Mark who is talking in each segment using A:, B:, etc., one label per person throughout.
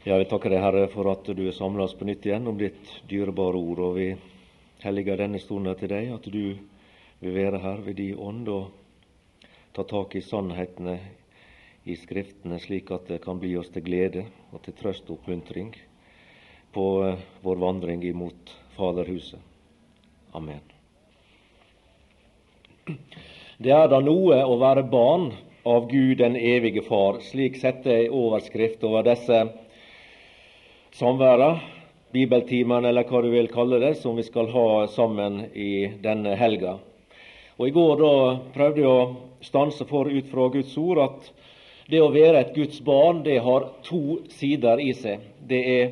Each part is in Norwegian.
A: Ja, vi takker deg, Herre, for at du er samla oss på nytt igjen om ditt dyrebare ord. Og vi helliger denne stunden til deg, at du vil være her ved din ånd og ta tak i sannhetene i Skriftene, slik at det kan bli oss til glede og til trøst og oppmuntring på eh, vår vandring imot Faderhuset. Amen. Det er da noe å være barn av Gud den evige Far. Slik setter jeg overskrift over disse samværa, bibeltimene eller hva du vil kalle det, som vi skal ha sammen i denne helga. Og I går da prøvde jeg å stanse for ut fra Guds ord at det å være et Guds barn, det har to sider i seg. Det er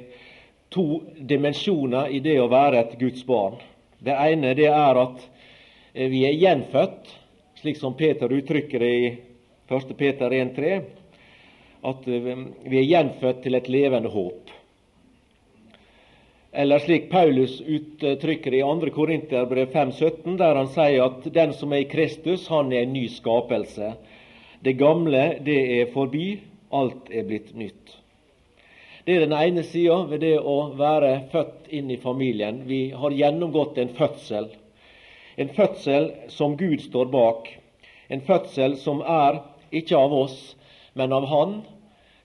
A: to dimensjoner i det å være et Guds barn. Det ene det er at vi er gjenfødt, slik som Peter uttrykker det i 1. Peter 1,3, at vi er gjenfødt til et levende håp. Eller slik Paulus uttrykker i 2. Korinterbrev 5,17, der han sier at den som er i Kristus, han er en ny skapelse. Det gamle, det er forbi, alt er blitt nytt. Det er den ene sida ved det å være født inn i familien. Vi har gjennomgått en fødsel. En fødsel som Gud står bak. En fødsel som er ikke av oss, men av Han,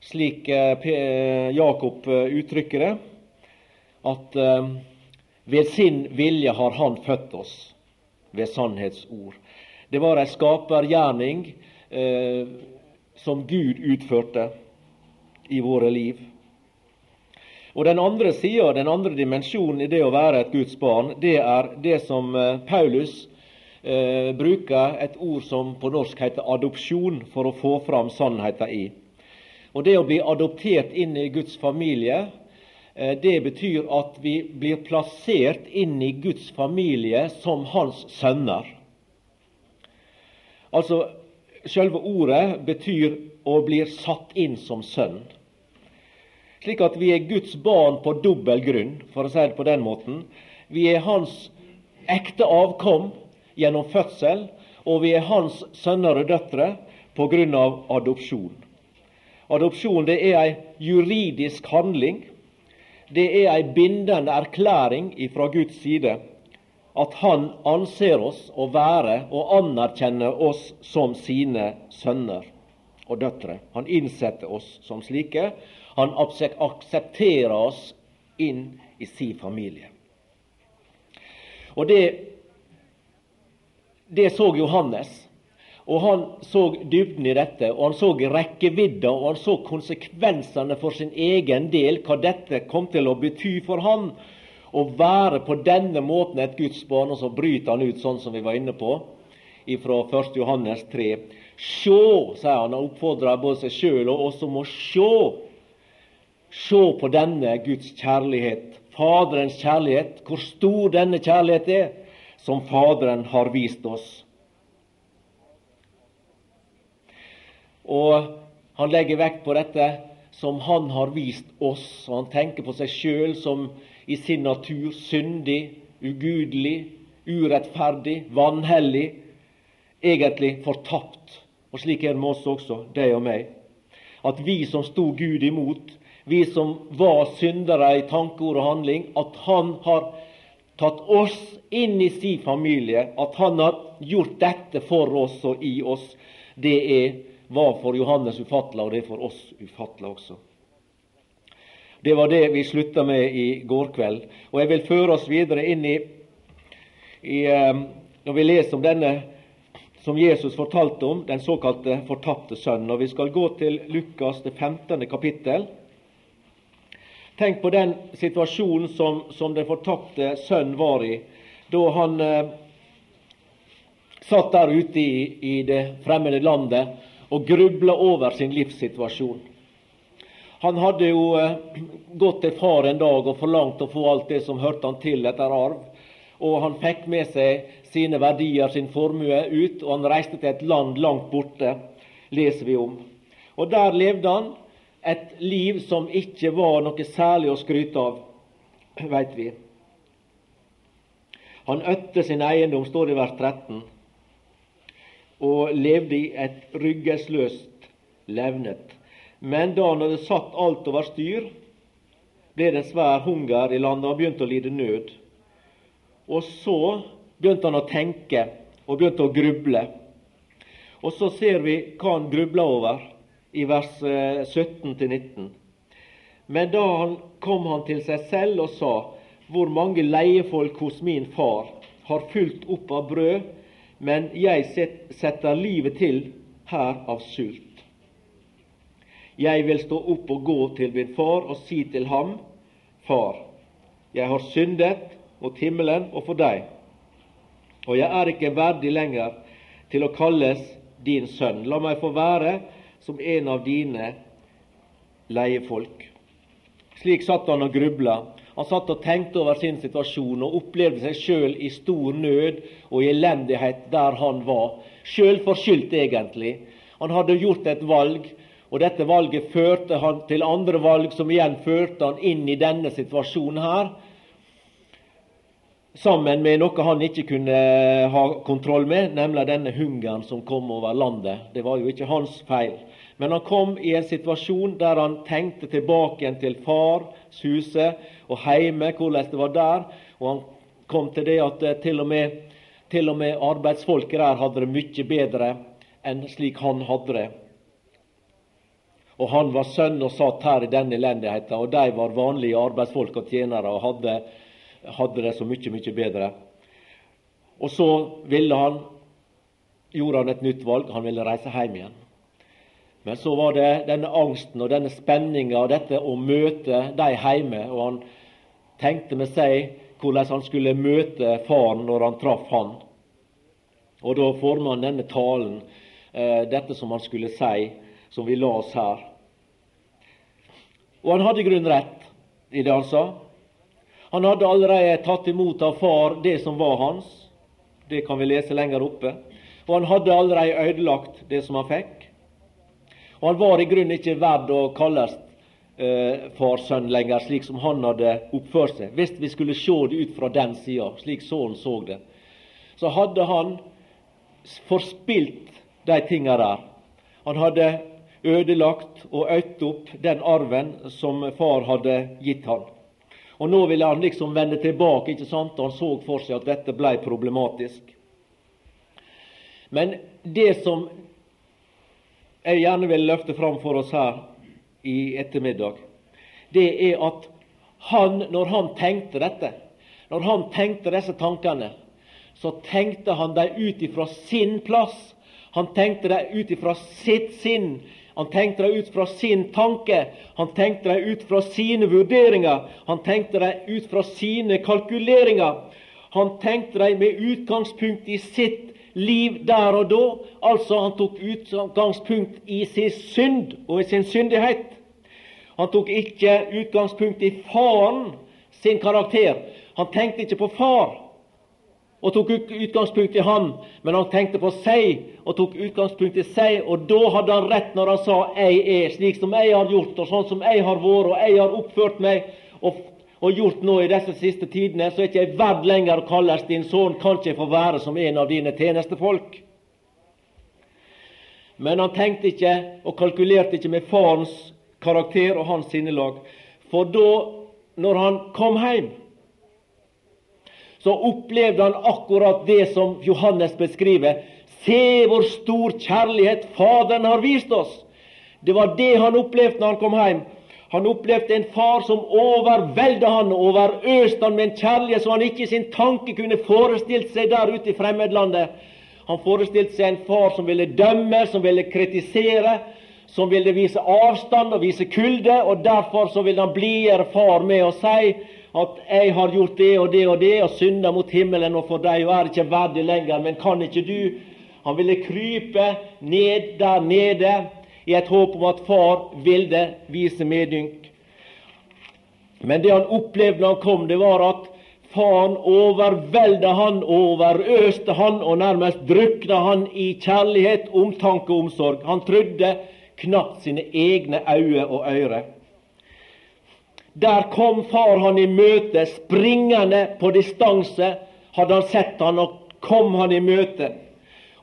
A: slik eh, Jakob eh, uttrykker det at eh, ved sin vilje har Han født oss ved sannhetsord. Det var ei skapergjerning eh, som Gud utførte i våre liv. Og Den andre sida, den andre dimensjonen i det å være et Guds barn, det er det som eh, Paulus eh, bruker et ord som på norsk heter adopsjon, for å få fram sannheten i. Og Det å bli adoptert inn i Guds familie, det betyr at vi blir plassert inn i Guds familie som hans sønner. Altså, Selve ordet betyr å bli satt inn som sønn. Slik at vi er Guds barn på dobbel grunn, for å si det på den måten. Vi er hans ekte avkom gjennom fødsel, og vi er hans sønner og døtre av adopsjon. Adopsjon det er ei juridisk handling det er ei bindende erklæring fra Guds side at Han anser oss å være og anerkjenner oss som sine sønner og døtre. Han innsetter oss som slike. Han aksepterer oss inn i sin familie. Og det, det så Johannes. Og Han så dybden i dette, og han så rekkevidda og han så konsekvensene for sin egen del, hva dette kom til å bety for han. Å være på denne måten et Guds barn, og så bryter han ut sånn som vi var inne på fra 1. Johannes 3. Sjå, sier han, og oppfordrer både seg sjøl og oss om å sjå. Sjå på denne Guds kjærlighet, Faderens kjærlighet, hvor stor denne kjærlighet er, som Faderen har vist oss. Og han legger vekt på dette som han har vist oss, og han tenker på seg sjøl som i sin natur syndig, ugudelig, urettferdig, vanhellig, egentlig fortapt. Og slik er det med oss også, deg og meg. At vi som sto Gud imot, vi som var syndere i tanke, ord og handling, at Han har tatt oss inn i sin familie, at Han har gjort dette for oss og i oss, det er var for Johannes ufattelig, og det er for oss ufattelig også. Det var det vi slutta med i går kveld. Og jeg vil føre oss videre inn i, i um, Når vi leser om denne som Jesus fortalte om, den såkalte fortapte sønnen. Og vi skal gå til Lukas det 15. kapittel. Tenk på den situasjonen som, som den fortapte sønnen var i da han eh, satt der ute i, i det fremmede landet og grubla over sin livssituasjon. Han hadde jo eh, gått til far en dag og forlangt å få alt det som hørte han til etter arv. Og han fikk med seg sine verdier, sin formue, ut, og han reiste til et land langt borte, leser vi om. Og der levde han et liv som ikke var noe særlig å skryte av, veit vi. Han øtte sin eiendom, står det i vers 13 og levde i et ryggesløst levnet. Men da han hadde satt alt over styr, ble det svær hunger i landet, og begynte å lide nød. Og så begynte han å tenke og begynte å gruble. Og så ser vi hva han grubla over i vers 17-19. Eh, Men da han kom han til seg selv og sa:" Hvor mange leiefolk hos min far har fulgt opp av brød, men jeg setter livet til her av sult. Jeg vil stå opp og gå til min far og si til ham, Far, jeg har syndet mot himmelen og for deg, og jeg er ikke verdig lenger til å kalles din sønn. La meg få være som en av dine leiefolk. Slik satt han og grubla. Han satt og tenkte over sin situasjon og opplevde seg sjøl i stor nød og elendighet der han var. Sjølforskyldt, egentlig. Han hadde gjort et valg, og dette valget førte han til andre valg, som igjen førte han inn i denne situasjonen her sammen med noe han ikke kunne ha kontroll med, nemlig denne hungeren som kom over landet. Det var jo ikke hans feil. Men han kom i en situasjon der han tenkte tilbake igjen til fars huset og heime, hvordan det var der. Og han kom til det at eh, til og med, til og med arbeidsfolket der hadde det mye bedre enn slik han hadde det. Og han var sønn og satt her i denne elendigheten, og de var vanlige arbeidsfolk og tjenere og hadde hadde det så mye, mye bedre. Og så ville han, gjorde han et nytt valg. Han ville reise hjem igjen. Men så var det denne angsten og denne spenninga og dette å møte de hjemme. Og han tenkte med seg hvordan han skulle møte faren når han traff han. Og da forma han denne talen, eh, dette som han skulle si, som vi la oss her. Og han hadde i grunnen rett i det han sa. Han hadde allerede tatt imot av far det som var hans. Det kan vi lese lenger oppe. Og han hadde allerede ødelagt det som han fikk. Og han var i grunnen ikke verd å kalles eh, farsønn lenger, slik som han hadde oppført seg. Hvis vi skulle se det ut fra den sida, slik sønnen så det, så hadde han forspilt de tinga der. Han hadde ødelagt og øtt opp den arven som far hadde gitt han. Og nå ville han liksom vende tilbake, ikke sant? og han så for seg at dette ble problematisk. Men det som jeg gjerne vil løfte fram for oss her i ettermiddag, det er at han, når han tenkte dette, når han tenkte disse tankene, så tenkte han dem ut ifra sin plass. Han tenkte dem ut ifra sitt sinn, han tenkte dem ut fra sin tanke, han tenkte dem ut fra sine vurderinger, han tenkte dem ut fra sine kalkuleringer. Han tenkte dem med utgangspunkt i sitt liv der og da. Altså, han tok utgangspunkt i sin synd og i sin syndighet. Han tok ikke utgangspunkt i faren sin karakter. Han tenkte ikke på far, og tok utgangspunkt i han, men han tenkte på seg og tok utgangspunkt i seg. Og da hadde han rett når han sa 'jeg er slik som jeg har gjort', og sånn som jeg har vært, og jeg har oppført meg og, og gjort nå i disse siste tidene, så er ikke jeg verd lenger å kalles din sønn, kan ikke jeg få være som en av dine tjenestefolk. Men han tenkte ikke og kalkulerte ikke med farens karakter og hans sinnelag. For da, når han kom hjem, så opplevde han akkurat det som Johannes beskriver. Se hvor stor kjærlighet Faderen har vist oss! Det var det han opplevde når han kom hjem. Han opplevde en far som overvelda han, og overøste han med en kjærlighet som han ikke i sin tanke kunne forestilt seg der ute i fremmedlandet. Han forestilte seg en far som ville dømme, som ville kritisere, som ville vise avstand og vise kulde, og derfor så ville han blidgjøre far med å si at 'jeg har gjort det og det og det, og synda mot himmelen og for deg, og er ikke verdig lenger', men kan ikke du? Han ville krype ned der nede i et håp om at far ville vise medynk. Men det han opplevde når han kom, det var at faren overvelda han, overøste han og nærmest drukna han i kjærlighet, omtanke og omsorg. Han trodde knapt sine egne øyne og ører. Der kom far han i møte, springende på distanse, hadde han sett han, og kom han i møte,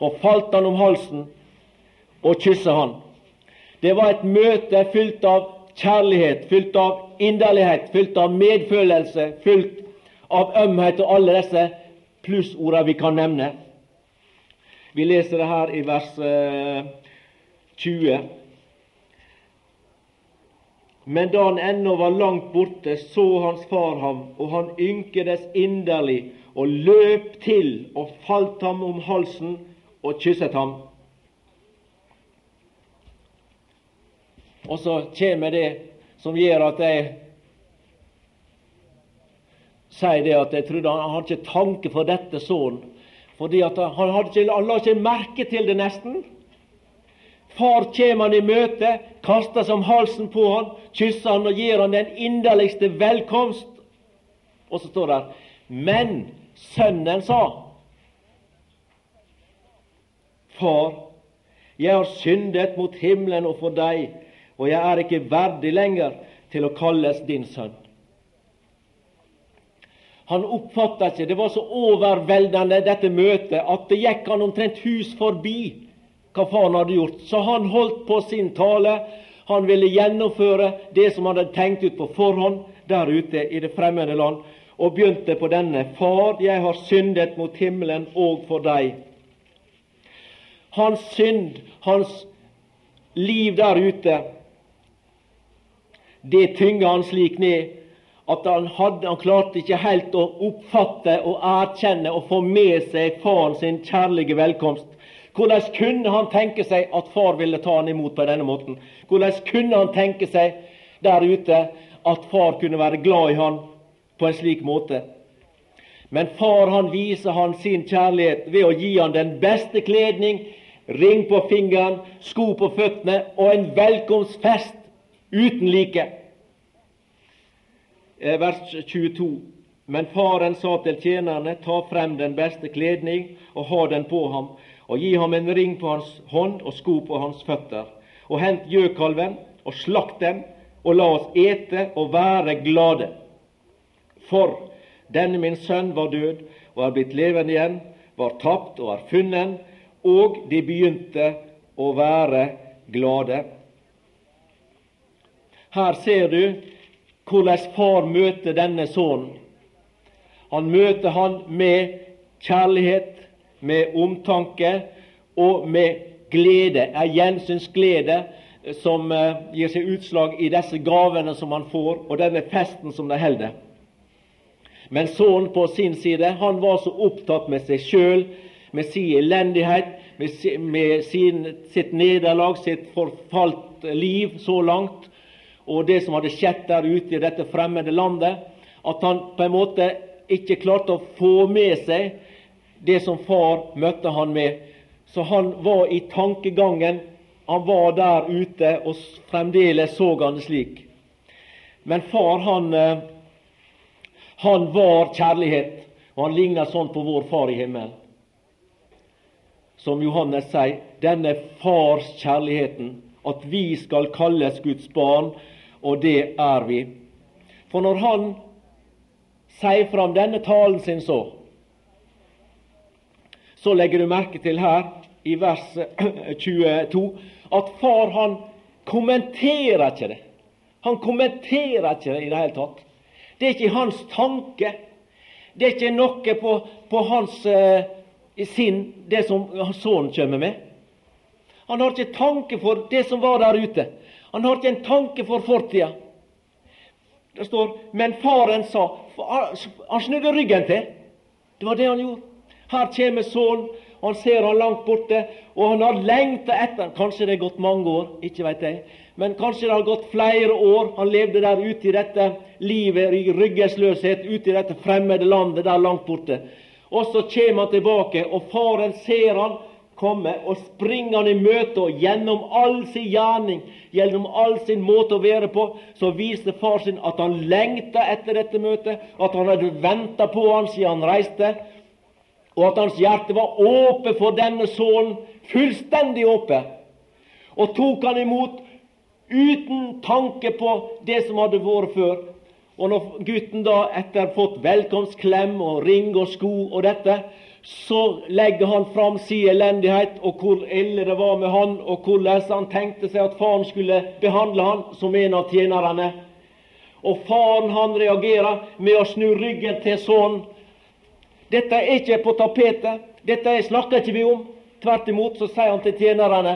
A: og falt han om halsen og kyssa han. Det var et møte fylt av kjærlighet, fylt av inderlighet, fylt av medfølelse, fylt av ømhet og alle disse plussordene vi kan nevne. Vi leser det her i vers 20. Eh, Men da han ennå var langt borte, så hans far ham, og han ynkedes inderlig og løp til og falt ham om halsen og kysset ham. Og så kommer det som gjør at jeg sier det at jeg trodde han, hadde ikke tanke for dette sånn. Fordi at han, hadde ikke, han la ikke merke til det nesten. Far kommer han i møte, kaster seg om halsen på han, kysser han og gir han den inderligste velkomst. Og så står det Men sønnen sa Far, jeg har syndet mot himmelen og for deg, og jeg er ikke verdig lenger til å kalles din sønn. Han oppfatta ikke Det var så overveldende, dette møtet, at det gikk han omtrent hus forbi hva faren hadde gjort. Så han holdt på sin tale. Han ville gjennomføre det som han hadde tenkt ut på forhånd der ute i det fremmede land, og begynte på denne. Far, jeg har syndet mot himmelen og for deg. Hans synd, hans liv der ute, det tynga han slik ned at han, hadde, han klarte ikke helt å oppfatte og erkjenne og få med seg faren sin kjærlige velkomst. Hvordan kunne han tenke seg at far ville ta han imot på denne måten? Hvordan kunne han tenke seg der ute at far kunne være glad i han på en slik måte? Men far han viser han sin kjærlighet ved å gi han den beste kledning, ring på fingeren, sko på føttene og en velkomstfest uten like. Eh, vers 22. Men faren sa til tjenerne, ta frem den beste kledning og ha den på ham, og gi ham en ring på hans hånd og sko på hans føtter. Og hent gjøkalven og slakt dem, og la oss ete og være glade. For denne min sønn var død og er blitt levende igjen, var tapt og er funnet, og de begynte å være glade. Her ser du hvordan far møter denne sønnen. Han møter han med kjærlighet, med omtanke og med glede, ei gjensynsglede som uh, gir seg utslag i disse gavene som han får, og denne festen som de holder. Men sønnen på sin side han var så opptatt med seg sjøl, med sin elendighet, med sin, sitt nederlag, sitt forfalt liv så langt, og det som hadde skjedd der ute i dette fremmede landet, at han på en måte ikke klarte å få med seg det som far møtte han med. Så han var i tankegangen, han var der ute, og fremdeles så han det slik. Men far, han, eh, han var kjærlighet, og han ligner sånn på vår Far i himmelen. Som Johannes sier, denne fars kjærligheten, at vi skal kalles Guds barn, og det er vi. For når han sier fram denne talen sin så, så legger du merke til her i vers 22 at far han kommenterer ikke det. Han kommenterer ikke det i det hele tatt. Det er ikke hans tanke. Det er ikke noe på, på hans eh, sinn, det som sønnen kommer med. Han har ikke tanke for det som var der ute. Han har ikke en tanke for fortida. Det står Men faren sa Han snudde ryggen til. Det var det han gjorde. Her kommer sønnen, han ser han langt borte, og han har lengta etter Kanskje det har gått mange år, ikke veit jeg. Men kanskje det har gått flere år. Han levde der ute i dette livet i ryggesløshet, ute i dette fremmede landet der langt borte. Og så kommer han tilbake, og faren ser han komme, og springer han i møte, og gjennom all sin gjerning gjennom all sin måte å være på, så viste far sin at han lengta etter dette møtet, at han hadde venta på han siden han reiste, og at hans hjerte var åpent for denne sønnen, fullstendig åpent, og tok han imot uten tanke på det som hadde vært før. Og når gutten da etter fått velkomstklem og ring og sko og dette, så legger han fram sin elendighet og hvor ille det var med han, og hvordan han tenkte seg at faren skulle behandle han som en av tjenerne. Og faren han reagerer med å snu ryggen til sønnen. Dette er ikke på tapetet. Dette snakker ikke vi om. Tvert imot så sier han til tjenerne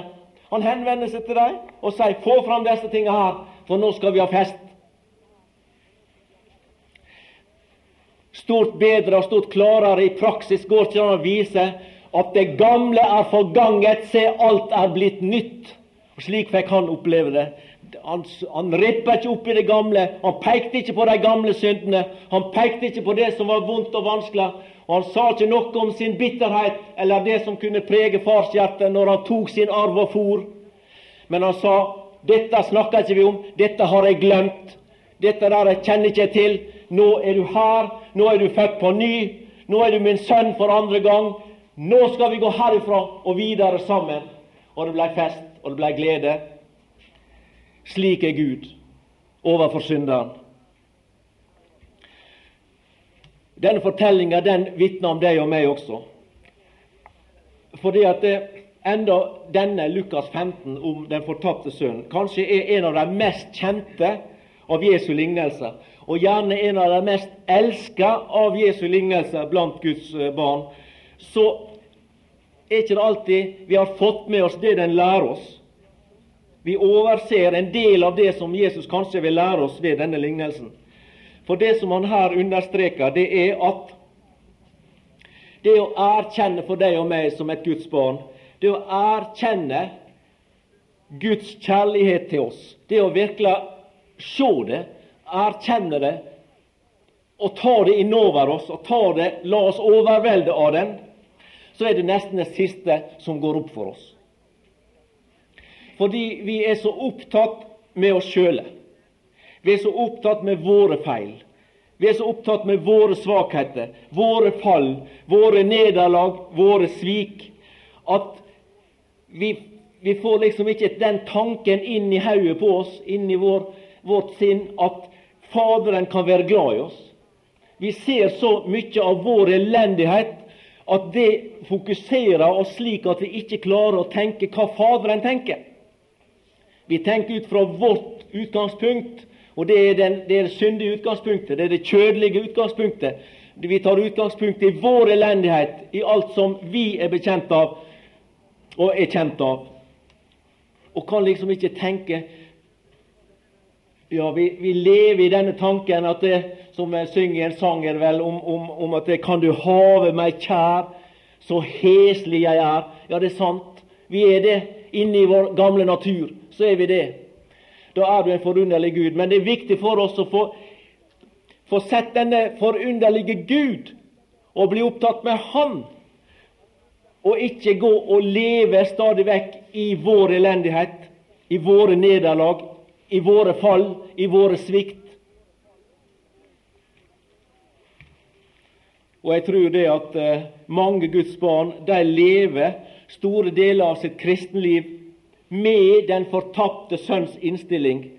A: Han henvender seg til dem og sier 'Få fram disse tingene her, for nå skal vi ha fest'. Stort bedre og stort klarere i praksis går ikke an å vise at det gamle er forganget, se, alt er blitt nytt. Og Slik fikk han oppleve det. Han, han rippa ikke opp i det gamle. Han pekte ikke på de gamle syndene. Han pekte ikke på det som var vondt og vanskelig. Og Han sa ikke noe om sin bitterhet eller det som kunne prege farshjertet når han tok sin arv og for. Men han sa dette snakker ikke vi om, dette har jeg glemt. Dette der jeg kjenner ikke til. Nå er du her, nå er du født på ny. Nå er du min sønn for andre gang. Nå skal vi gå herifra og videre sammen. Og det ble fest, og det ble glede. Slik er Gud overfor synderen. Denne fortellinga den vitner om deg og meg også. Fordi at det, enda denne Lukas 15 om den fortapte sønnen kanskje er en av de mest kjente av Jesu lignelser, og gjerne en av de mest elska av Jesu lignelser blant Guds eh, barn, så er ikke det alltid vi har fått med oss det den lærer oss. Vi overser en del av det som Jesus kanskje vil lære oss ved denne lignelsen. For det som han her understreker, det er at det å erkjenne for deg og meg som et Guds barn, det å erkjenne Guds kjærlighet til oss, det å virkelig se det, erkjenne det, og ta det innover oss, og ta det, la oss overvelde av den, så er det nesten det siste som går opp for oss. Fordi vi er så opptatt med oss sjøle. Vi er så opptatt med våre feil. Vi er så opptatt med våre svakheter, våre fall, våre nederlag, våre svik, at vi, vi får liksom ikke den tanken inn i hodet på oss, inn i vår, vårt sinn, at Faderen kan være glad i oss. Vi ser så mye av vår elendighet at det fokuserer oss slik at vi ikke klarer å tenke hva Faderen tenker. Vi tenker ut fra vårt utgangspunkt, og Det er, den, det, er det syndige utgangspunktet, det er det kjødelige utgangspunktet. Vi tar utgangspunkt i vår elendighet, i alt som vi er bekjent av og er kjent av. Og kan liksom ikke tenke Ja, vi, vi lever i denne tanken at det, som jeg synger i en sang er vel, om, om, om at det, Kan du have meg kjær, så heslig jeg er. Ja, det er sant. Vi er det. Inni vår gamle natur så er vi det. Da er du en forunderlig Gud. Men det er viktig for oss å få, få sett denne forunderlige Gud og bli opptatt med Han, og ikke gå og leve stadig vekk i vår elendighet, i våre nederlag, i våre fall, i våre svikt. Og jeg tror det at eh, mange Guds barn de lever store deler av sitt kristenliv med den fortapte sønns innstilling,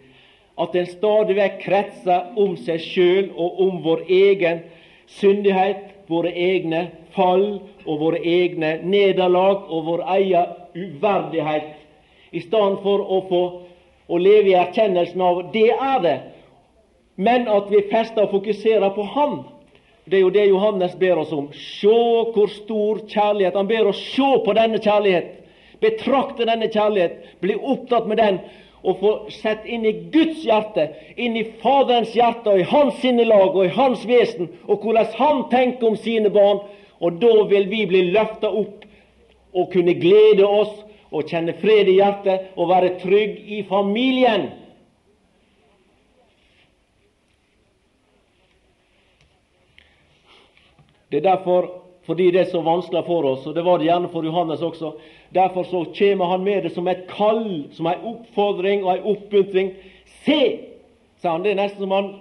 A: at den stadig vekk kretser om seg sjøl og om vår egen syndighet, våre egne fall og våre egne nederlag og vår egen uverdighet, i stedet for å få å leve i erkjennelsen av det er det, men at vi fester og fokuserer på Han. Det er jo det Johannes ber oss om. Se hvor stor kjærlighet Han ber oss se på denne kjærlighet betrakte denne kjærlighet, bli opptatt med den, og få sett inn i Guds hjerte, inn i Faderens hjerte og i hans sinnelag og i hans vesen, og hvordan han tenker om sine barn. Og da vil vi bli løfta opp og kunne glede oss og kjenne fred i hjertet og være trygg i familien. Det er derfor fordi det er så vanskelig for oss, og det var det gjerne for Johannes også. Derfor så kommer han med det som et kall, som en oppfordring og en oppmuntring. Se, sa han. Det er nesten som han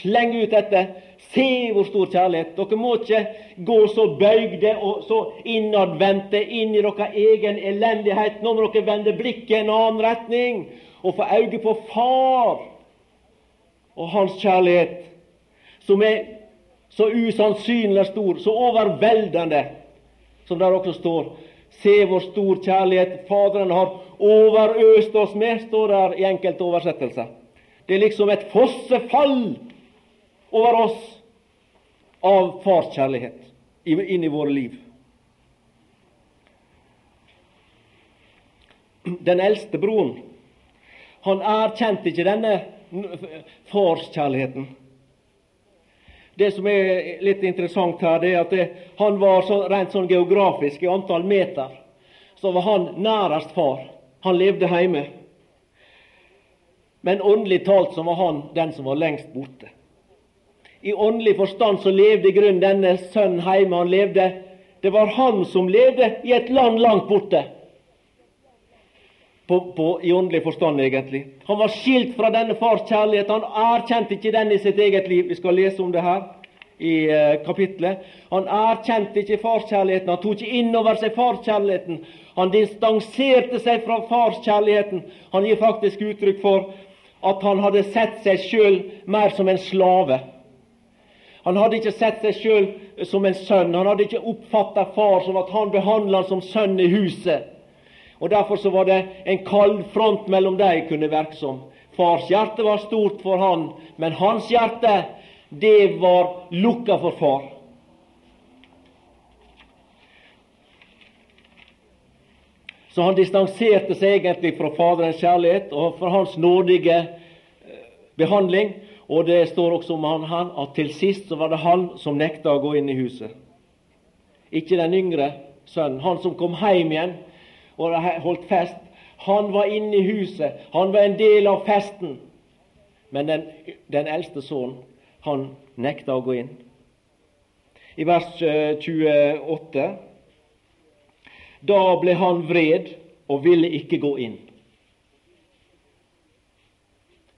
A: slenger ut dette. Se hvor stor kjærlighet. Dere må ikke gå så bøygde og så innadvendte inn i deres egen elendighet. Nå må dere vende blikket en annen retning og få øye på Far og Hans kjærlighet, som er så usannsynlig stor, så overveldende, som der også står. Se hvor stor kjærlighet Faderen har overøst oss med, står der i enkelte oversettelser. Det er liksom et fossefall over oss av farskjærlighet inn i våre liv. Den eldste broren, han erkjente ikke denne farskjærligheten. Det som er litt interessant her, det er at det, han var så, rent sånn geografisk i antall meter, så var han nærest far. Han levde hjemme. Men åndelig talt så var han den som var lengst borte. I åndelig forstand så levde i grunnen denne sønnen hjemme. Han levde, Det var han som levde i et land langt borte. På, på, I åndelig forstand, egentlig. Han var skilt fra denne fars kjærlighet. Han erkjente ikke den i sitt eget liv. Vi skal lese om det her i uh, kapitlet. Han erkjente ikke farskjærligheten. Han tok ikke inn over seg farskjærligheten. Han distanserte seg fra farskjærligheten. Han gir faktisk uttrykk for at han hadde sett seg sjøl mer som en slave. Han hadde ikke sett seg sjøl som en sønn. Han hadde ikke oppfatta far som at han behandla han som sønn i huset. Og Derfor så var det en kald front mellom dem kunne virke som. Fars hjerte var stort for han, men hans hjerte, det var lukka for far. Så han distanserte seg egentlig fra Faderens kjærlighet og fra hans nådige eh, behandling. Og det står også om han, at til sist så var det han som nekta å gå inn i huset. Ikke den yngre sønnen. Han som kom hjem igjen og holdt fest. Han var inne i huset. Han var en del av festen. Men den, den eldste sønnen, han nekta å gå inn. I vers 28 eh, Da ble han vred og ville ikke gå inn.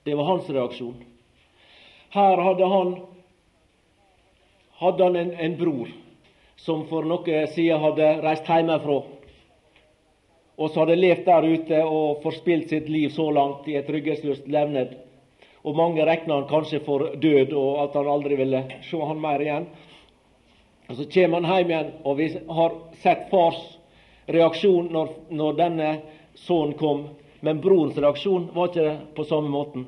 A: Det var hans reaksjon. Her hadde han, hadde han en, en, bror som for noe siden hadde reist hjemmefra. Og så hadde levd der ute og forspilt sitt liv så langt i et trygghetsløst levned. Og mange regna han kanskje for død, og at han aldri ville se han mer igjen. Og Så kommer han hjem igjen, og vi har sett fars reaksjon når, når denne sønnen kom. Men brorens reaksjon var ikke på samme måten.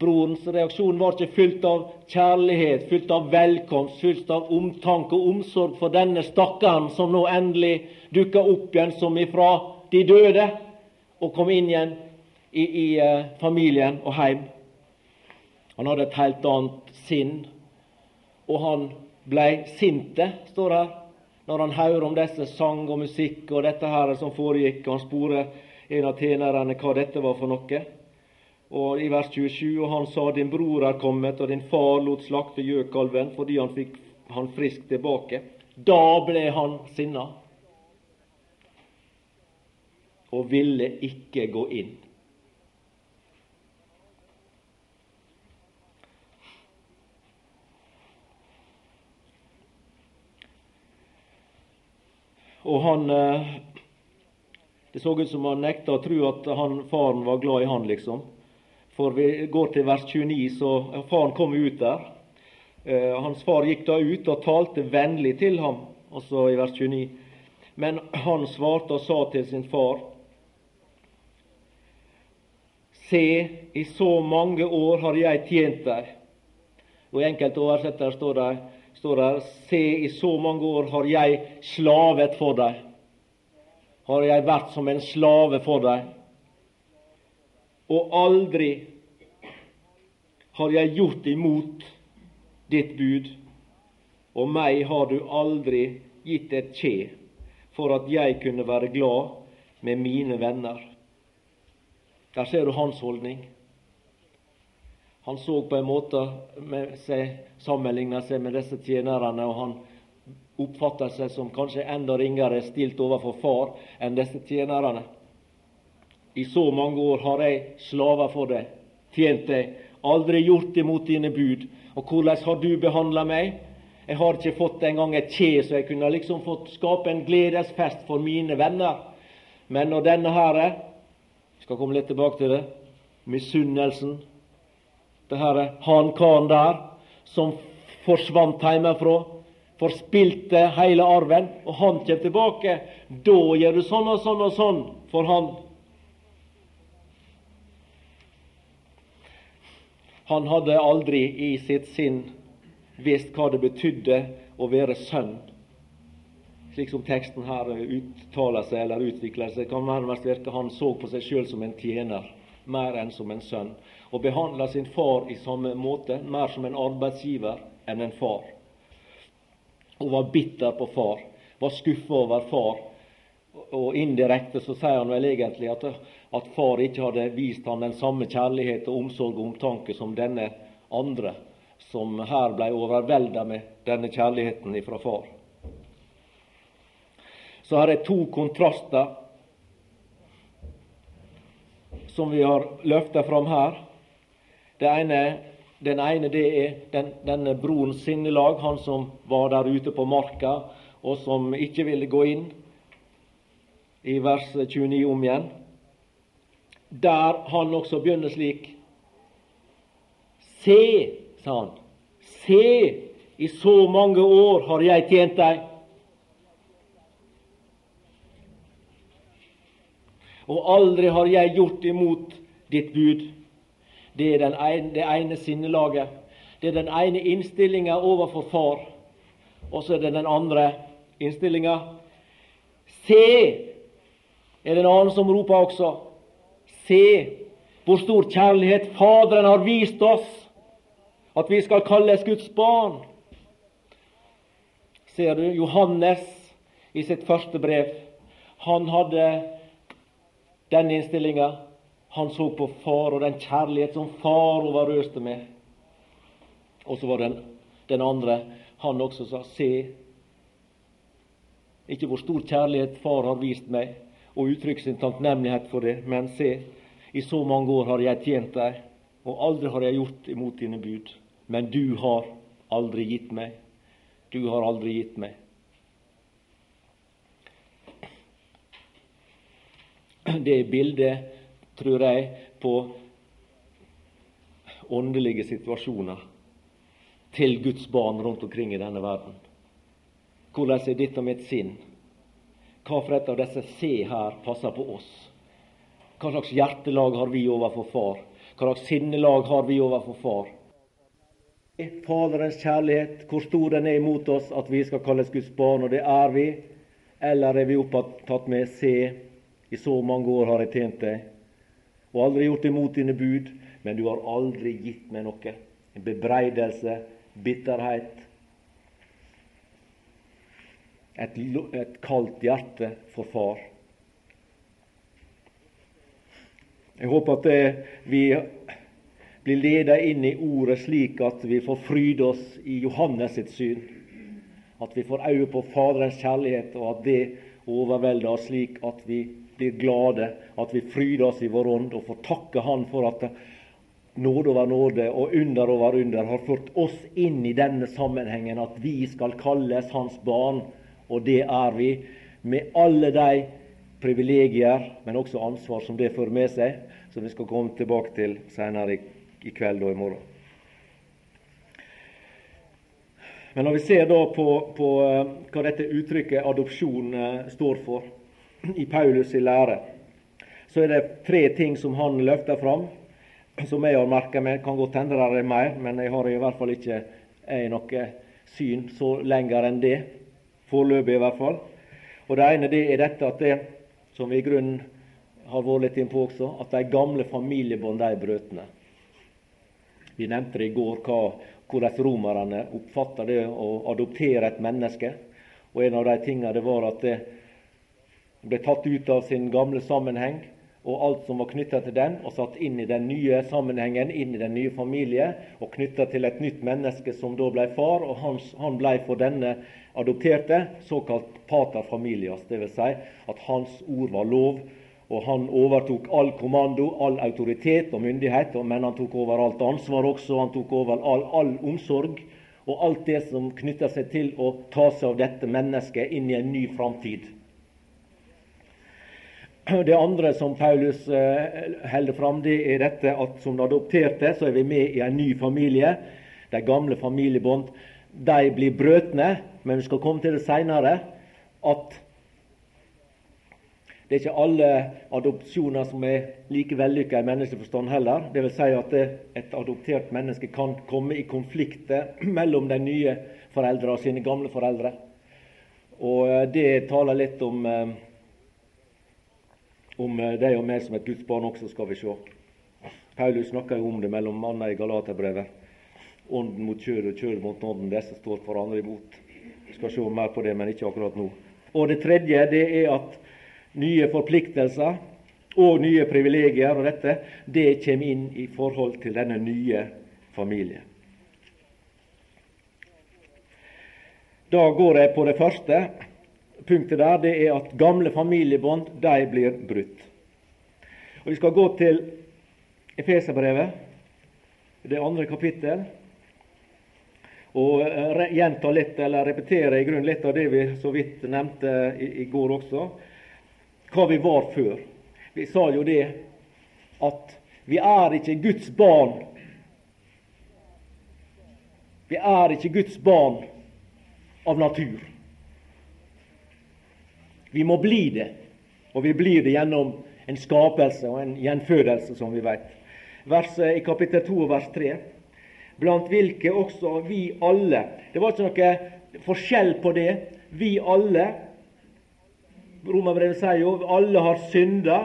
A: Brorens reaksjon var ikke fylt av kjærlighet, fylt av velkomst, fylt av omtanke og omsorg for denne stakkaren som nå endelig dukka opp igjen som ifra de døde, og kom inn igjen i, i uh, familien og heim. Han hadde et helt annet sinn, og han blei sinte, står her, når han hører om disse sang og musikk og dette her som foregikk. Han sporer en av tjenerne hva dette var for noe. Og i vers 27 og han sa din bror er kommet, og din far lot slakte gjøkalven fordi han fikk han frisk tilbake. Da ble han sinna og ville ikke gå inn. Og han eh, Det så ut som han nekta å tro at han, faren var glad i han, liksom. For vi går til vers 29, så faren kom ut der. Eh, hans far gikk da ut og talte vennlig til ham, altså i vers 29. Men han svarte og sa til sin far Se, i så mange år har jeg tjent deg. Og I enkelte oversettere står det, står det Se, i så mange år har jeg slavet for deg. Har jeg vært som en slave for deg og aldri har jeg gjort imot ditt bud, og meg har du aldri gitt et kje for at jeg kunne være glad med mine venner. Der ser du hans holdning. Han så på en måte med seg, sammenligna seg med disse tjenerne, og han oppfatta seg som kanskje enda ringere stilt overfor far enn disse tjenerne. I så mange år har jeg slava for deg, tjent deg, aldri gjort imot dine bud. Og hvordan har du behandla meg? Jeg har ikke fått engang et kje, så jeg kunne liksom fått skape en gledesfest for mine venner. Men når denne her Jeg skal komme litt tilbake til det. Misunnelsen. Det her han karen der som forsvant hjemmefra forspilte hele arven, og han kommer tilbake. Da gjør du sånn og sånn og sånn for han. Han hadde aldri i sitt sinn visst hva det betydde å være sønn. Slik som teksten her uttaler seg eller utvikler seg, kan nærmest virke han så på seg sjøl som en tjener mer enn som en sønn, og behandla sin far i samme måte, mer som en arbeidsgiver enn en far. Og var bitter på far, var skuffa over far. Og indirekte så sier han vel egentlig at, at far ikke hadde vist han den samme kjærlighet og omsorg og omtanke som denne andre, som her ble overvelda med denne kjærligheten ifra far. Så her er to kontraster som vi har løfta fram her. Ene, den ene det er den, denne brorens sinnelag, han som var der ute på marka, og som ikke ville gå inn, i vers 29 om igjen. Der han også begynner slik. Se, sa han, se, i så mange år har jeg tjent deg. og aldri har jeg gjort imot ditt bud. Det er ene, det ene sinnelaget. Det er den ene innstillinga overfor far. Og så er det den andre innstillinga. Se! er det en annen som roper også. Se hvor stor kjærlighet Faderen har vist oss, at vi skal kalles Guds barn. Ser du Johannes i sitt første brev? Han hadde den innstillinga. Han så på far og den kjærlighet som far overøste med. Og så var den, den andre han også sa se, ikke hvor stor kjærlighet far har vist meg, og uttrykke sin takknemlighet for det, men se, i så mange år har jeg tjent deg, og aldri har jeg gjort imot dine bud. Men du har aldri gitt meg. Du har aldri gitt meg. det er bildet, tror jeg, på åndelige situasjoner til Guds barn rundt omkring i denne verden. Hvordan er dette med et sinn? Hva for et av disse se her passer på oss? Hva slags hjertelag har vi overfor far? Hva slags sinnelag har vi overfor far? Faderens kjærlighet, hvor stor den er imot oss, at vi skal kalles Guds barn, og det er vi. Eller er vi opptatt med se i så mange år har jeg tjent deg, og aldri gjort imot dine bud, men du har aldri gitt meg noe. En bebreidelse, bitterhet. Et, et kaldt hjerte for far. Jeg håper at vi blir ledet inn i ordet slik at vi får fryde oss i Johannes sitt syn. At vi får øye på Faderens kjærlighet, og at det overvelder oss slik at vi blir glade, at vi fryder oss i vår ånd og får takke Han for at nåde over nåde og under over under har ført oss inn i denne sammenhengen, at vi skal kalles Hans barn, og det er vi, med alle de privilegier, men også ansvar som det fører med seg, som vi skal komme tilbake til senere i, kveld og i morgen. Men når vi ser da på, på uh, hva dette uttrykket adopsjon uh, står for, i Paulus' i lære, så er det tre ting som han løfter fram, som jeg har merka meg. Kan godt hende det er mer, men jeg har i hvert fall ikke noe syn så lenger enn det. Foreløpig, i hvert fall. Og Det ene det er dette at det, som vi i grunnen har vært litt innpå også, at de gamle familiebånd de er brøtne. Vi nevnte i går hva, hvordan romerne oppfatta det å adoptere et menneske. Og En av de tingene det var at det, ble tatt ut av sin gamle sammenheng og alt som var knytta til den, og satt inn i den nye sammenhengen, inn i den nye familie, og knytta til et nytt menneske som da ble far, og han, han ble for denne adopterte såkalt pater familias, dvs. Si at hans ord var lov, og han overtok all kommando, all autoritet og myndighet, men han tok over alt ansvar også, han tok over all, all omsorg og alt det som knytter seg til å ta seg av dette mennesket inn i en ny framtid. Det andre som Paulus eh, holder fram, det er dette at som adopterte så er vi med i en ny familie. De gamle familiebånd de blir brøtne, men vi skal komme til det seinere, at det er ikke alle adopsjoner som er like vellykka i menneskeforstand heller. Det vil si at et adoptert menneske kan komme i konflikter mellom de nye foreldrene og sine gamle foreldre. Og eh, det taler litt om, eh, om eh, deg og meg som et Guds barn også, skal vi se. Paulus snakker jo om det mellom annet i Galaterbrevet. Ånden mot kjødet og kjødet mot ånden. Disse står hverandre imot. Vi skal se mer på det, men ikke akkurat nå. Og Det tredje det er at nye forpliktelser og nye privilegier, og dette, det kommer inn i forhold til denne nye familien. Da går jeg på det første punktet der. Det er at gamle familiebånd de blir brutt. Og Vi skal gå til Efeserbrevet, det andre kapittel, og gjenta litt, eller repetere i grunn litt av det vi så vidt nevnte i, i går også, hva vi var før. Vi sa jo det at vi er ikke Guds barn. Vi er ikke Guds barn av natur. Vi må bli det, og vi blir det gjennom en skapelse og en gjenfødelse, som vi vet. I kapittel 2 og vers 3 blant hvilke også vi alle Det var ikke noe forskjell på det. Vi alle Romerbrevet sier jo alle har synda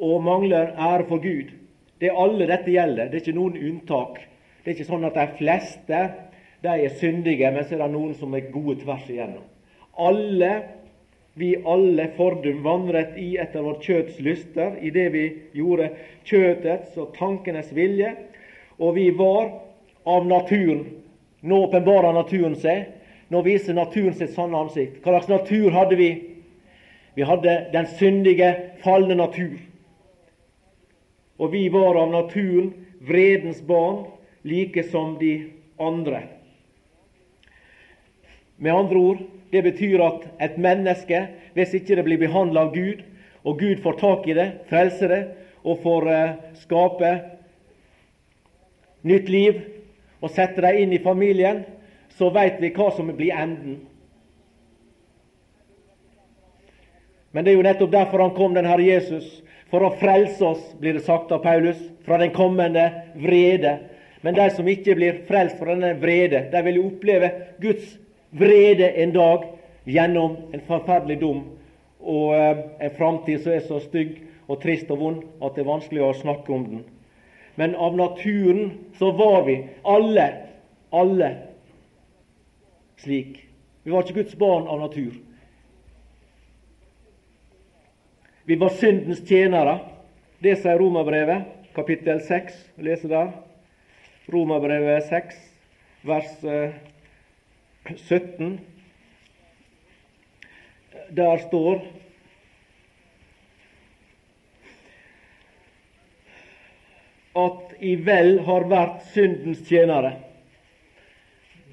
A: og mangler ære for Gud. Det er alle dette gjelder. Det er ikke noen unntak. Det er ikke sånn at de fleste de er syndige, men så er det noen som er gode tvers igjennom. Alle, vi alle fordum vandret i etter vårt kjøtts lyster, i det vi gjorde kjøtets og tankenes vilje, og vi var av naturen. Nå åpenbarer naturen seg. Nå viser naturen sitt sanne ansikt. Hva slags natur hadde vi? Vi hadde den syndige, falne natur. Og vi var av naturen vredens barn, like som de andre. Med andre ord, det betyr at et menneske, hvis ikke det blir behandla av Gud, og Gud får tak i det, frelser det, og får uh, skape nytt liv og setter dem inn i familien, så veit vi hva som blir enden. Men det er jo nettopp derfor han kom, den Herre Jesus, for å frelse oss, blir det sagt av Paulus, fra den kommende vrede. Men de som ikke blir frelst fra denne vrede, de vil jo oppleve Guds vrede en dag gjennom en forferdelig dom og eh, en framtid som er så stygg og trist og vond at det er vanskelig å snakke om den men av naturen så var vi alle, alle slik. Vi var ikke Guds barn av natur. Vi var syndens tjenere. Det sier Romerbrevet, kapittel 6. Leser der. Romerbrevet 6, vers 17. Eh, der står at i vel har vært syndens tjenere.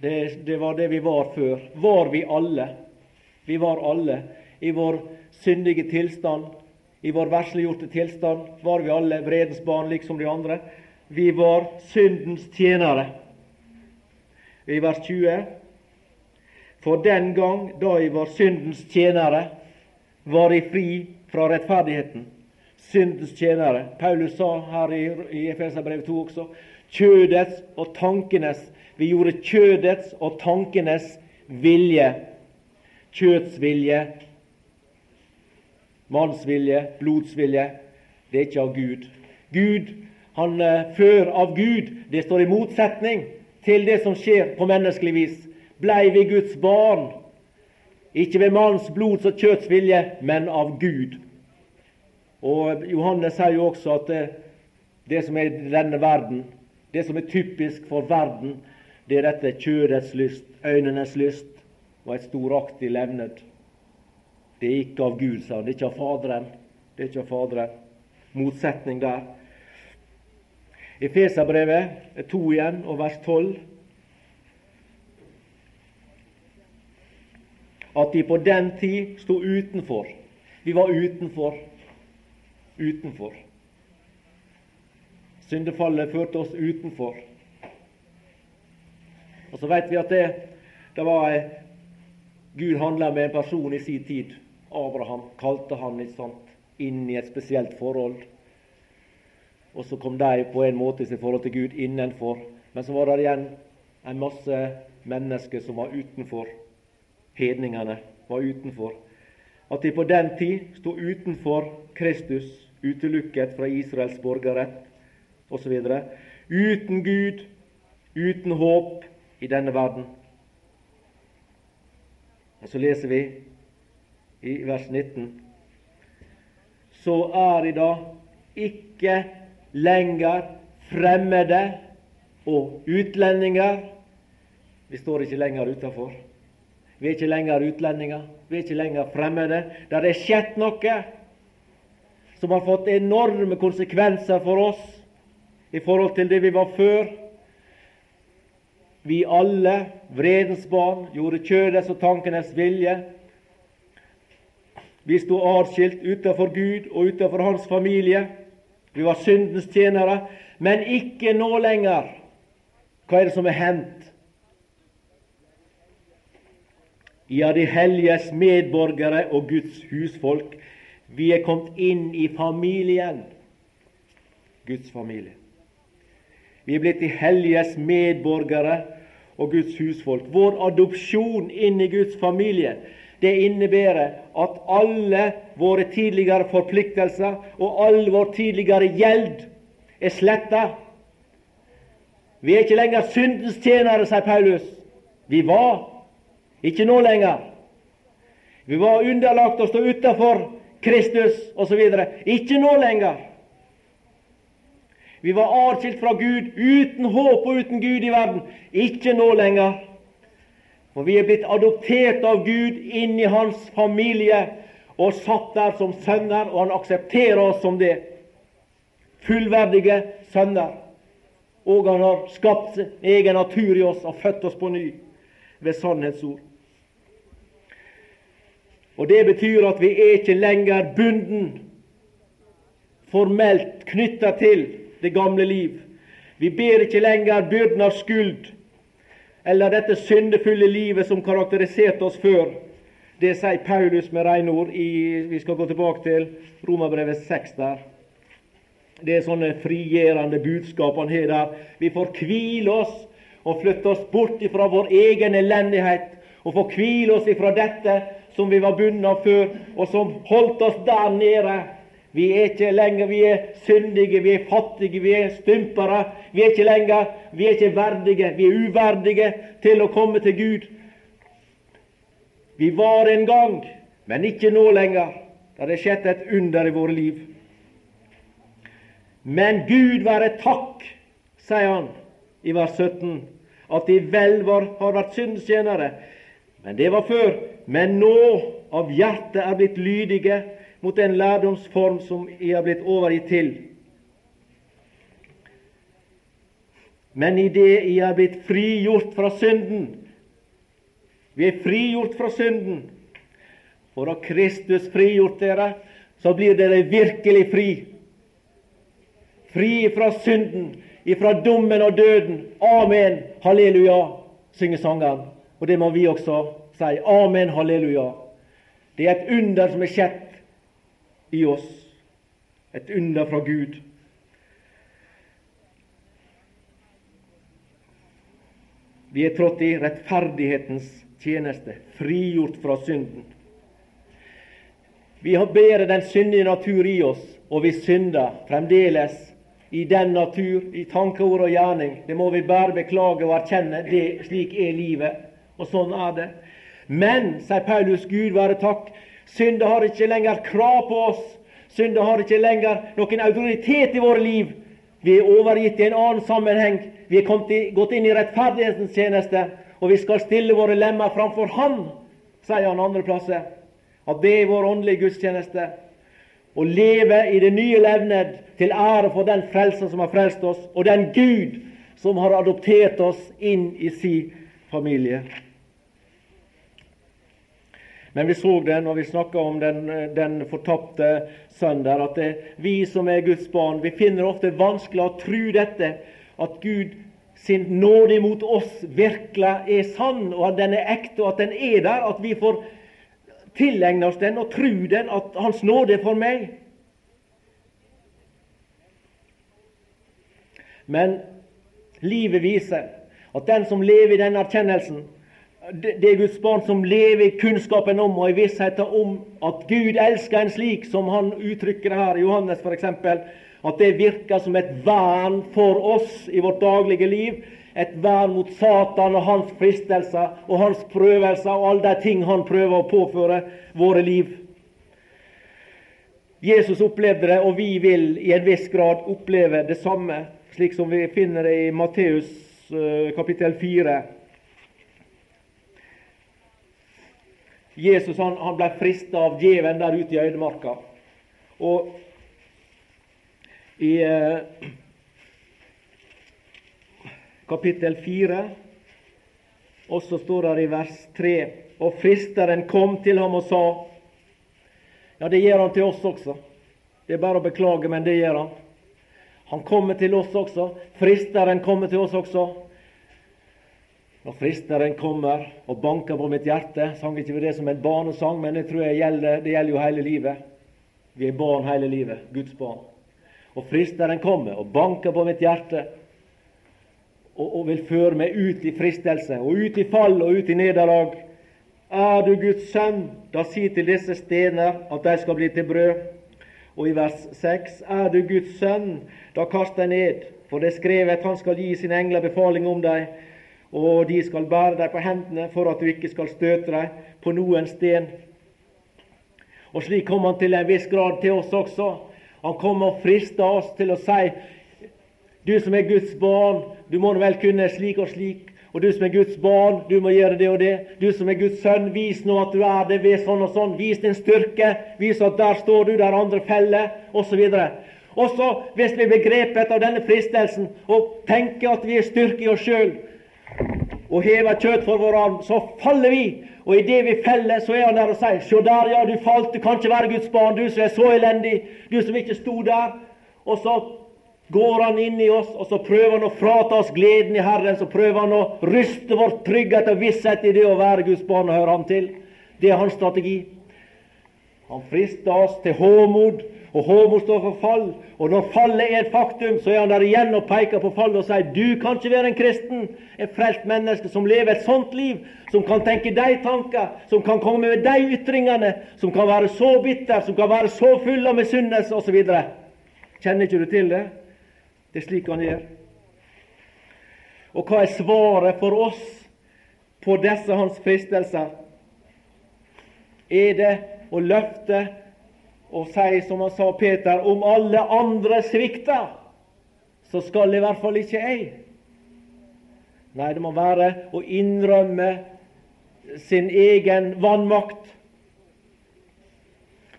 A: Det, det, var det vi var før. Var vi alle? Vi var alle. I vår syndige tilstand, i vår versliggjorte tilstand, var vi alle vredens barn, liksom de andre. Vi var syndens tjenere. I vers 20.: For den gang da I var syndens tjenere, var I fri fra rettferdigheten syndens tjenere. Paulus sa her i, i Efeserbrevet 2 også kjødets og tankenes Vi gjorde kjødets og tankenes vilje. Kjøtsvilje, mannsvilje, blodsvilje. Det er ikke av Gud. Gud, han uh, før av Gud. Det står i motsetning til det som skjer på menneskelig vis. Blei vi Guds barn, ikke ved manns blods og kjøtts vilje, men av Gud. Og Johannes sier jo også at det, det som er i denne verden, det som er typisk for verden, det er dette kjødets lyst, øynenes lyst og et storaktig levned. Det er ikke av Gud, sa han. Det er ikke av Faderen. Det er ikke av Faderen. Motsetning der. Efeserbrevet 2 igjen, og vers 12. At de på den tid sto utenfor. Vi var utenfor utenfor. Syndefallet førte oss utenfor. Og så vet vi at det Det var Gud handla med en person i sin tid. Abraham kalte han ikke sant, inn i et spesielt forhold. Og så kom de på en måte i sitt forhold til Gud innenfor. Men så var det igjen en masse mennesker som var utenfor. Hedningene var utenfor. At de på den tid sto utenfor Kristus, utelukket fra Israels borgerrett osv. Uten Gud, uten håp i denne verden. Og Så leser vi i vers 19 Så er de da ikke lenger fremmede og utlendinger. Vi står ikke lenger utafor. Vi er ikke lenger utlendinger. Vi er ikke lenger fremmede. Det er skjedd noe som har fått enorme konsekvenser for oss i forhold til det vi var før. Vi alle, vredens barn, gjorde kjødets og tankenes vilje. Vi sto atskilt utenfor Gud og utenfor Hans familie. Vi var syndens tjenere, men ikke nå lenger. Hva er det som er hendt? Ja, de helliges medborgere og Guds husfolk. Vi er kommet inn i familien, Guds familie. Vi er blitt de helliges medborgere og Guds husfolk. Vår adopsjon inn i Guds familie det innebærer at alle våre tidligere forpliktelser og all vår tidligere gjeld er sletta. Vi er ikke lenger syndens tjenere, sier Paulus. Vi var. Ikke nå lenger. Vi var underlagt å stå utafor Kristus osv. Ikke nå lenger. Vi var atskilt fra Gud, uten håp og uten Gud i verden. Ikke nå lenger. For vi er blitt adoptert av Gud inn i Hans familie og satt der som sønner, og Han aksepterer oss som det. Fullverdige sønner. Og Han har skapt egen natur i oss og født oss på ny ved sannhetsord. Og Det betyr at vi er ikke lenger bunden, formelt knytta til det gamle liv. Vi ber ikke lenger byrden av skyld eller dette syndefulle livet som karakteriserte oss før. Det sier Paulus med rene ord. I, vi skal gå tilbake til Romerbrevet 6 der. Det er sånne frigjørende budskap han har der. Vi får hvile oss og flytte oss bort fra vår egen elendighet og få hvile oss ifra dette som vi var bundet av før, og som holdt oss der nede vi er ikke lenger vi er syndige, vi er fattige, vi er stympere. Vi er ikke lenger vi er ikke verdige, vi er uverdige til å komme til Gud. Vi var en gang, men ikke nå lenger. Det har skjedd et under i våre liv. Men Gud være takk, sier han i vers 17, at de vel var, har vært syndstjenere. Men det var før. Men nå av hjertet er blitt lydige mot den lærdomsform som jeg har blitt overgitt til. Men i det jeg har blitt frigjort fra synden Vi er frigjort fra synden. For da Kristus frigjort dere, så blir dere virkelig fri. Fri fra synden, ifra dommen og døden. Amen, halleluja, synger sangeren. Og det må vi også si. Amen, halleluja. Det er et under som er skjedd i oss, et under fra Gud. Vi er trådt i rettferdighetens tjeneste, frigjort fra synden. Vi har bedre den syndige natur i oss, og vi synder fremdeles i den natur, i tanke, ord og gjerning. Det må vi bare beklage og erkjenne. Det, slik er livet, og sånn er det. Men, sier Paulus, Gud være takk, Synda har ikke lenger krav på oss. Synda har ikke lenger noen autoritet i våre liv. Vi er overgitt i en annen sammenheng. Vi er i, gått inn i rettferdighetens tjeneste, og vi skal stille våre lemmer framfor Han, sier han andre plasser. At det er vår åndelige gudstjeneste. Å leve i det nye levned til ære for den frelser som har frelst oss, og den Gud som har adoptert oss inn i sin familie. Men vi så det når vi snakka om den, den fortapte sønn der, at det, vi som er Guds barn, vi finner ofte vanskelig å tro dette, at Gud sin nåde mot oss virkelig er sann, og at den er ekte, og at den er der, at vi får tilegne oss den og tro den, at Hans nåde er for meg. Men livet viser at den som lever i denne erkjennelsen, det er Guds barn som lever i kunnskapen om og i vissheten om at Gud elsker en slik, som han uttrykker her i Johannes f.eks., at det virker som et vern for oss i vårt daglige liv. Et vern mot Satan og hans fristelser og hans prøvelser og alle de ting han prøver å påføre våre liv. Jesus opplevde det, og vi vil i en viss grad oppleve det samme, slik som vi finner det i Matteus eh, kapittel 4. Jesus han, han ble frista av djevelen der ute i øydemarka. Og i eh, kapittel 4 og så står det i vers 3 Og fristeren kom til ham og sa Ja, det gjør han til oss også. Det er bare å beklage, men det gjør han. Han kommer til oss også. Fristeren kommer til oss også. Når fristeren kommer og banker på mitt hjerte, sang ikke vi det som en barnesang, men det tror jeg gjelder, det gjelder jo hele livet. Vi er barn hele livet, Guds barn. Og fristeren kommer og banker på mitt hjerte og, og vil føre meg ut i fristelse, og ut i fall og ut i nederlag. Er du Guds sønn, da si til disse stener at de skal bli til brød. Og i vers 6.: Er du Guds sønn, da kast deg ned, for det er skrevet, han skal gi sine engler befaling om deg og de skal bære deg på hendene for at du ikke skal støte deg på noen sten. Og Slik kom han til en viss grad til oss også. Han kom og frista oss til å si du som er Guds barn, du må vel kunne slik og slik. Og du som er Guds barn, du må gjøre det og det. Du som er Guds sønn, vis nå at du er det ved sånn og sånn. Vis din styrke. Vis at der står du, der andre feller, osv. Og så, hvis vi blir grepet av denne fristelsen og tenker at vi er styrke i oss sjøl, og hever kjøtt for vår arm, så faller vi. Og idet vi feller, så er han der og sier sjå der, ja, du falt, du kan ikke være Guds barn, du som er så elendig, du som ikke sto der. Og så går han inn i oss, og så prøver han å frata oss gleden i Herren. Så prøver han å ryste vår trygghet og visshet i det å være Guds barn og høre Ham til. Det er hans strategi. Han frister oss til håmod og håmod står for fall. Og når fallet er et faktum, så er han der igjen og peker på fallet og sier du kan ikke være en kristen, et frelst menneske som lever et sånt liv, som kan tenke de tanker, som kan komme med de ytringene, som kan være så bitter, som kan være så full av misunnelse osv. Kjenner ikke du til det? Det er slik han gjør. Og hva er svaret for oss på disse hans fristelser? Er det å løfte og si som han sa Peter, om alle andre svikter, så skal i hvert fall ikke jeg. Nei, det må være å innrømme sin egen vannmakt.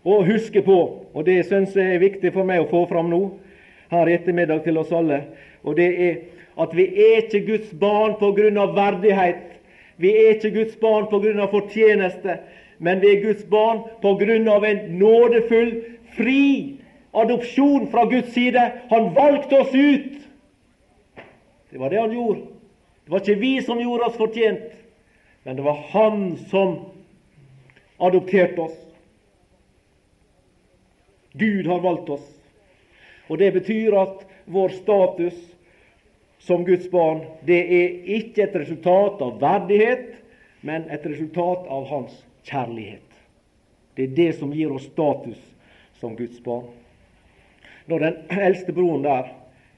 A: Og huske på, og det syns jeg er viktig for meg å få fram nå, her i ettermiddag til oss alle, og det er at vi er ikke Guds barn av verdighet. Vi er ikke Guds barn av fortjeneste men vi er Guds barn på grunn av en nådefull, fri adopsjon fra Guds side. Han valgte oss ut. Det var det han gjorde. Det var ikke vi som gjorde oss fortjent, men det var han som adopterte oss. Gud har valgt oss. Og Det betyr at vår status som Guds barn det er ikke et resultat av verdighet, men et resultat av Hans kjærlighet. Det er det som gir oss status som Guds barn. Når den eldste broren der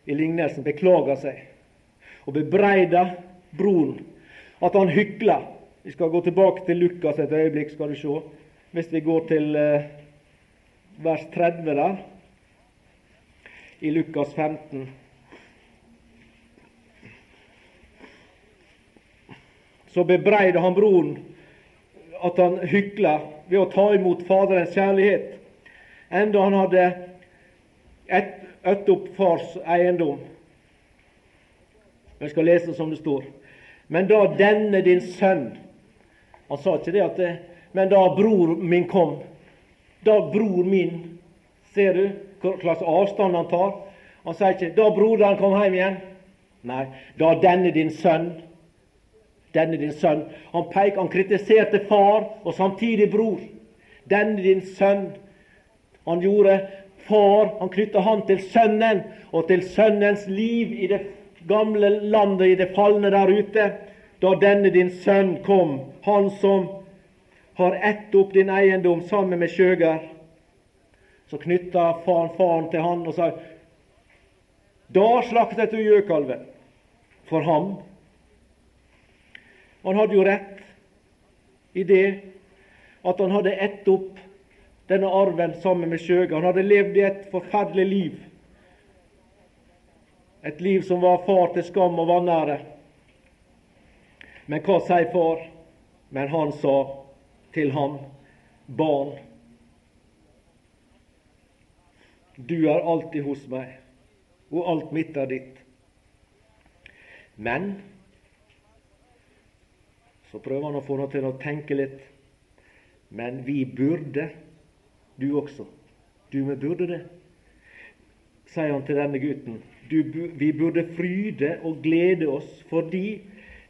A: i lignelsen beklager seg og bebreider broren at han hykler Vi skal gå tilbake til Lukas et øyeblikk, skal du se. Hvis vi går til eh, vers 30 der, i Lukas 15. Så bebreider han broren at han hykla ved å ta imot Faderens kjærlighet, enda han hadde øtt opp fars eiendom. Jeg skal lese som det står. Men da denne din sønn Han sa ikke det at det, Men da bror min kom. Da bror min Ser du hva slags avstand han tar? Han sier ikke 'da broderen kom hjem igjen'. Nei, da denne din sønn denne din sønn. Han pek, han kritiserte far og samtidig bror. Denne din sønn. Han gjorde far, han knytta han til sønnen og til sønnens liv i det gamle landet, i det falne der ute. Da denne din sønn kom, han som har ett opp din eiendom sammen med skjøger, så knytta faren faren til han og sa Da slaktet du gjøkalven for ham han hadde jo rett i det at han hadde ett opp denne arven sammen med Sjøga. Han hadde levd i et forferdelig liv. Et liv som var far til skam og vanære. Men hva sier far? Men han sa til ham, barn, du er alltid hos meg, og alt mitt er ditt. Men så prøver han å få henne til å tenke litt. Men vi burde, du også. Du vi burde det, sier han til denne gutten. Du, vi burde fryde og glede oss fordi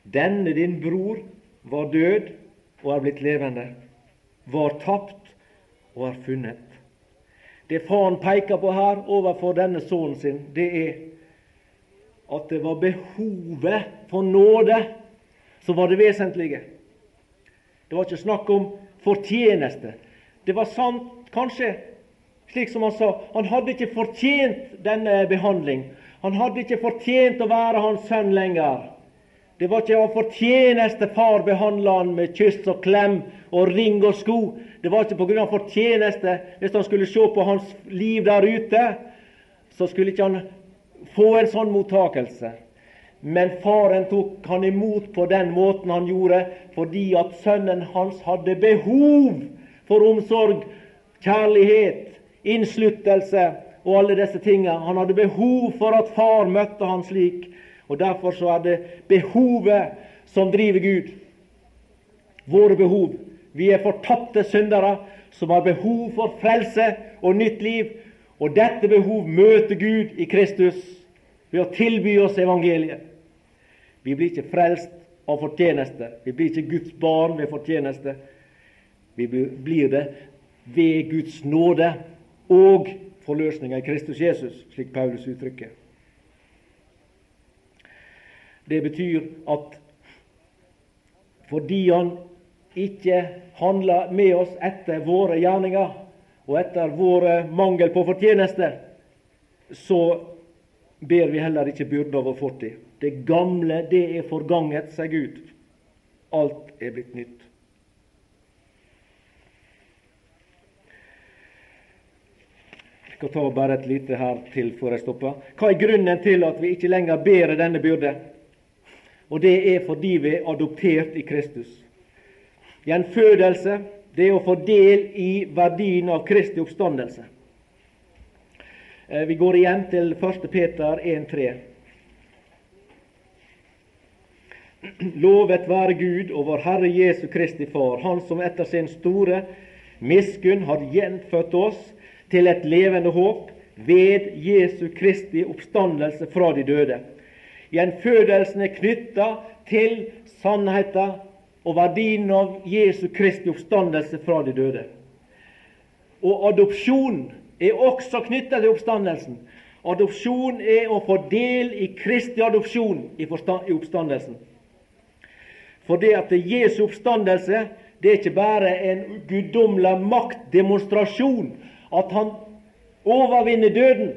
A: denne din bror var død og er blitt levende, var tapt og er funnet. Det faren peker på her overfor denne sønnen sin, det er at det var behovet for nåde som var det vesentlige. Det var ikke snakk om fortjeneste. Det var sant, kanskje, slik som han sa, han hadde ikke fortjent denne behandling. Han hadde ikke fortjent å være hans sønn lenger. Det var ikke av fortjeneste far behandla han med kyss og klem og ring og sko. Det var ikke pga. fortjeneste. Hvis han skulle se på hans liv der ute, så skulle ikke han få en sånn mottakelse. Men faren tok han imot på den måten han gjorde, fordi at sønnen hans hadde behov for omsorg, kjærlighet, innsluttelse og alle disse tingene. Han hadde behov for at far møtte han slik. Og Derfor så er det behovet som driver Gud. Våre behov. Vi er fortapte syndere som har behov for frelse og nytt liv. Og dette behov møter Gud i Kristus ved å tilby oss evangeliet. Vi blir ikke frelst av fortjeneste. Vi blir ikke Guds barn ved fortjeneste. Vi blir det ved Guds nåde og forløsninga i Kristus Jesus, slik Paulus uttrykker. Det betyr at fordi Han ikke handler med oss etter våre gjerninger og etter våre mangel på fortjeneste, så ber vi heller ikke byrden over fortid. Det gamle, det er forganget, sier Gud. Alt er blitt nytt. Jeg skal ta bare et lite her til før jeg stopper. Hva er grunnen til at vi ikke lenger bærer denne byrde? Og Det er fordi vi er adoptert i Kristus. Gjenfødelse det er å få del i verdien av Kristi oppstandelse. Eh, vi går igjen til 1. Peter 1,3. Lovet være Gud og vår Herre Jesu Kristi Far, Han som etter sin store miskunn har gjenfødt oss til et levende håp ved Jesu Kristi oppstandelse fra de døde. Gjenfødelsen er knytta til sannheten og verdien av Jesu Kristi oppstandelse fra de døde. Og adopsjon er også knytta til oppstandelsen. Adopsjon er å få del i Kristi adopsjon i oppstandelsen. For det at Jesu oppstandelse det er ikke bare en guddommelig maktdemonstrasjon, at han overvinner døden,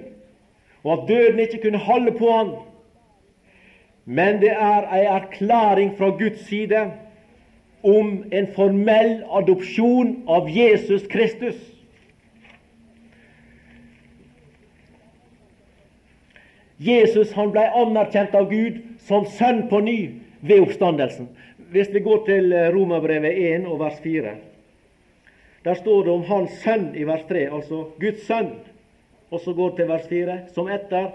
A: og at døden ikke kunne holde på han. Men det er ei erklæring fra Guds side om en formell adopsjon av Jesus Kristus. Jesus han ble anerkjent av Gud som sønn på ny ved oppstandelsen. Hvis vi går til eh, Romerbrevet 1 og vers 4, der står det om Hans sønn i vers 3, altså Guds sønn. Og så går til vers 4, som etter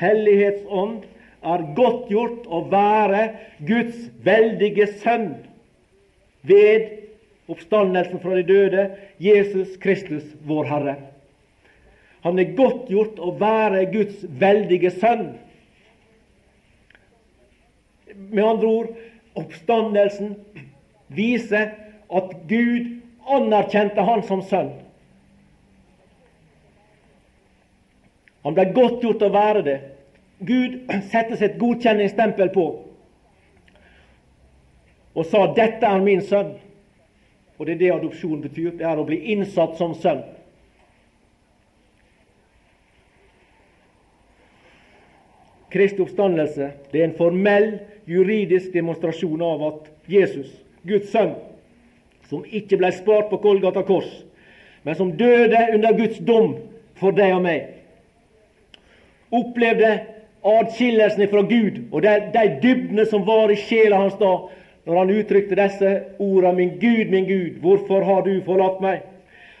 A: hellighetsånd er godtgjort å være Guds veldige sønn ved oppstandelsen fra de døde, Jesus Kristus, vår Herre. Han er godtgjort å være Guds veldige sønn. Med andre ord oppstandelsen viser at Gud anerkjente han som sønn. Han ble godt gjort å være det. Gud sette sitt godkjenningsstempel på og sa 'Dette er min sønn'. Og det er det adopsjon betyr. Det er å bli innsatt som sønn. Kristi oppstandelse det er en formell juridisk demonstrasjon av at Jesus, Guds sønn, som ikke ble spart på Kolgata kors, men som døde under Guds dom for deg og meg, opplevde adskillelsen fra Gud og de, de dybdene som var i sjela hans da, når han uttrykte disse ordene 'Min Gud, min Gud, hvorfor har du forlatt meg?'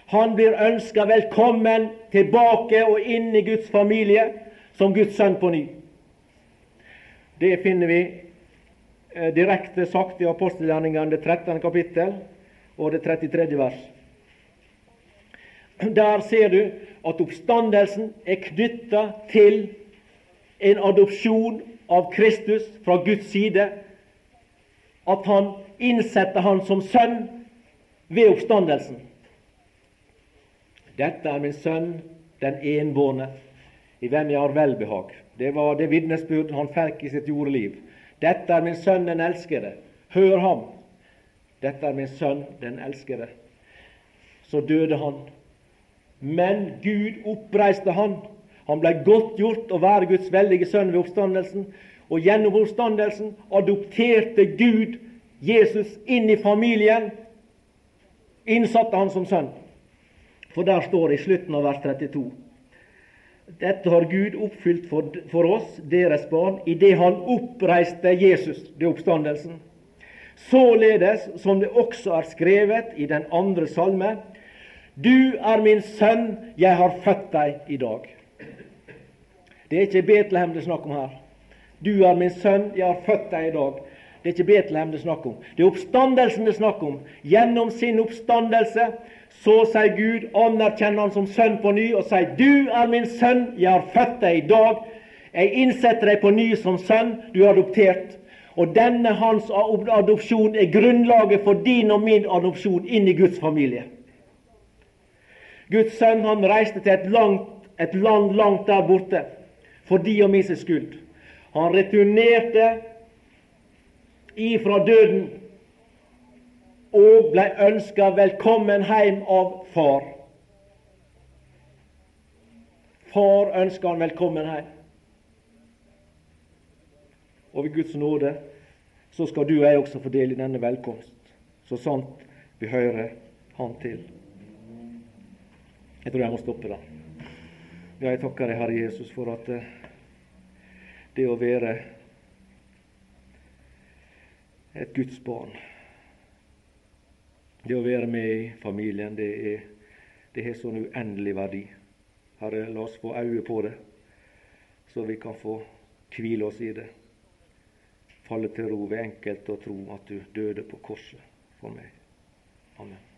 A: Han blir ønska velkommen tilbake og inn i Guds familie som Guds sønn på ny. Det finner vi direkte sagt i apostelgjerningene det 13. kapittel og det 33. vers. Der ser du at oppstandelsen er knytta til en adopsjon av Kristus fra Guds side. At han innsetter han som sønn ved oppstandelsen. Dette er min sønn, den enbårne, i hvem jeg har velbehag. Det var det vitnesbyrd han fikk i sitt jordeliv. Dette er min sønn, den elskede. Hør ham. Dette er min sønn, den elskede. Så døde han. Men Gud oppreiste han. Han ble godtgjort å være Guds veldige sønn ved oppstandelsen. Og gjennom oppstandelsen adopterte Gud Jesus inn i familien. Innsatte han som sønn. For der står det i slutten av vers 32 dette har Gud oppfylt for, for oss, deres barn, idet Han oppreiste Jesus det oppstandelsen. Således som det også er skrevet i den andre salme, Du er min sønn, jeg har født deg i dag. Det er ikke Betlehem det er snakk om her. Du er min sønn, jeg har født deg i dag. Det er ikke Betlehem det er snakk om. Det er oppstandelsen det er snakk om. Gjennom sin oppstandelse så sier Gud, anerkjenner han som sønn på ny og sier, 'Du er min sønn, jeg har født deg i dag.' 'Jeg innsetter deg på ny som sønn, du er adoptert.' Og denne hans adopsjon er grunnlaget for din og min adopsjon inn i Guds familie. Guds sønn han reiste til et, langt, et land langt der borte for de og min skyld. Han returnerte ifra døden og ble ønska velkommen hjem av far. Far ønska han velkommen hjem. Og ved Guds nåde så skal du og jeg også få del i denne velkomst, så sant vi hører Han til. Jeg tror jeg må stoppe da. Ja, jeg takker deg, Herre Jesus, for at eh, det å være et Guds barn det å være med i familien, det, er, det har sånn uendelig verdi. Herre, la oss få øye på det, så vi kan få hvile oss i det. Falle til ro ved enkelt å tro at du døde på korset for meg. Amen.